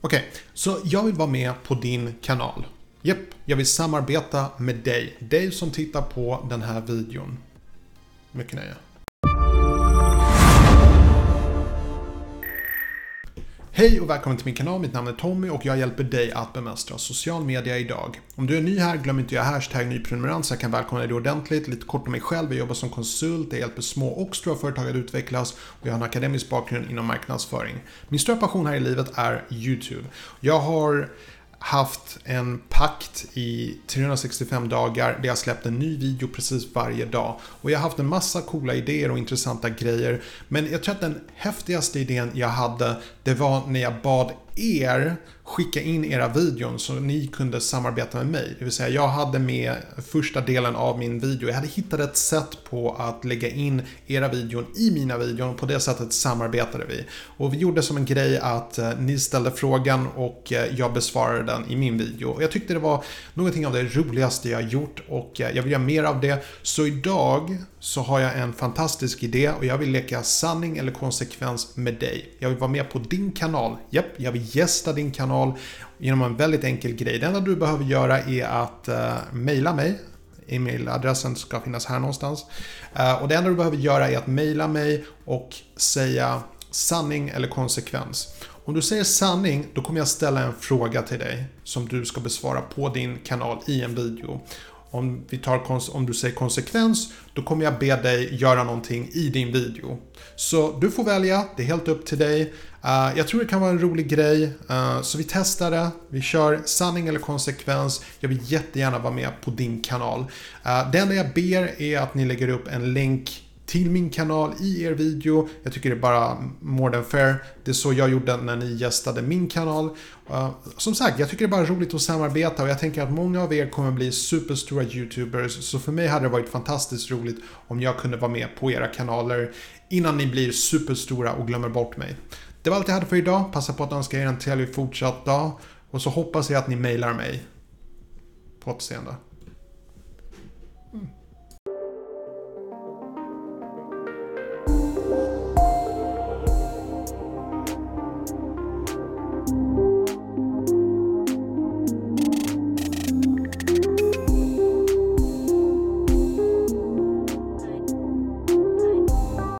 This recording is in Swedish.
Okej, så jag vill vara med på din kanal. Japp, jag vill samarbeta med dig. Dig som tittar på den här videon. Mycket nöje. Hej och välkommen till min kanal, mitt namn är Tommy och jag hjälper dig att bemästra social media idag. Om du är ny här, glöm inte att göra hashtag nyprenumerant så jag kan välkomna dig ordentligt. Lite kort om mig själv, jag jobbar som konsult, jag hjälper små och stora företag att utvecklas och jag har en akademisk bakgrund inom marknadsföring. Min stora passion här i livet är YouTube. Jag har haft en pakt i 365 dagar där jag släppt en ny video precis varje dag. Och jag har haft en massa coola idéer och intressanta grejer. Men jag tror att den häftigaste idén jag hade, det var när jag bad er skicka in era videon så ni kunde samarbeta med mig. Det vill säga jag hade med första delen av min video. Jag hade hittat ett sätt på att lägga in era videon i mina videon och på det sättet samarbetade vi. Och vi gjorde som en grej att eh, ni ställde frågan och eh, jag besvarade den i min video. Och jag tyckte det var någonting av det roligaste jag gjort och eh, jag vill göra mer av det. Så idag så har jag en fantastisk idé och jag vill leka sanning eller konsekvens med dig. Jag vill vara med på din kanal. Japp, jag vill gästa din kanal genom en väldigt enkel grej. Det enda du behöver göra är att uh, mejla mig. E-mailadressen ska finnas här någonstans. Uh, och det enda du behöver göra är att mejla mig och säga sanning eller konsekvens. Om du säger sanning, då kommer jag ställa en fråga till dig som du ska besvara på din kanal i en video. Om, vi tar, om du säger konsekvens, då kommer jag be dig göra någonting i din video. Så du får välja, det är helt upp till dig. Uh, jag tror det kan vara en rolig grej, uh, så vi testar det. Vi kör sanning eller konsekvens. Jag vill jättegärna vara med på din kanal. Uh, det enda jag ber är att ni lägger upp en länk till min kanal i er video. Jag tycker det är bara more than fair. Det är så jag gjorde när ni gästade min kanal. Uh, som sagt, jag tycker det är bara roligt att samarbeta och jag tänker att många av er kommer bli superstora YouTubers. Så för mig hade det varit fantastiskt roligt om jag kunde vara med på era kanaler innan ni blir superstora och glömmer bort mig. Det var allt jag hade för idag. Passa på att önska er en trevlig fortsatt dag. Och så hoppas jag att ni mejlar mig. På återseende.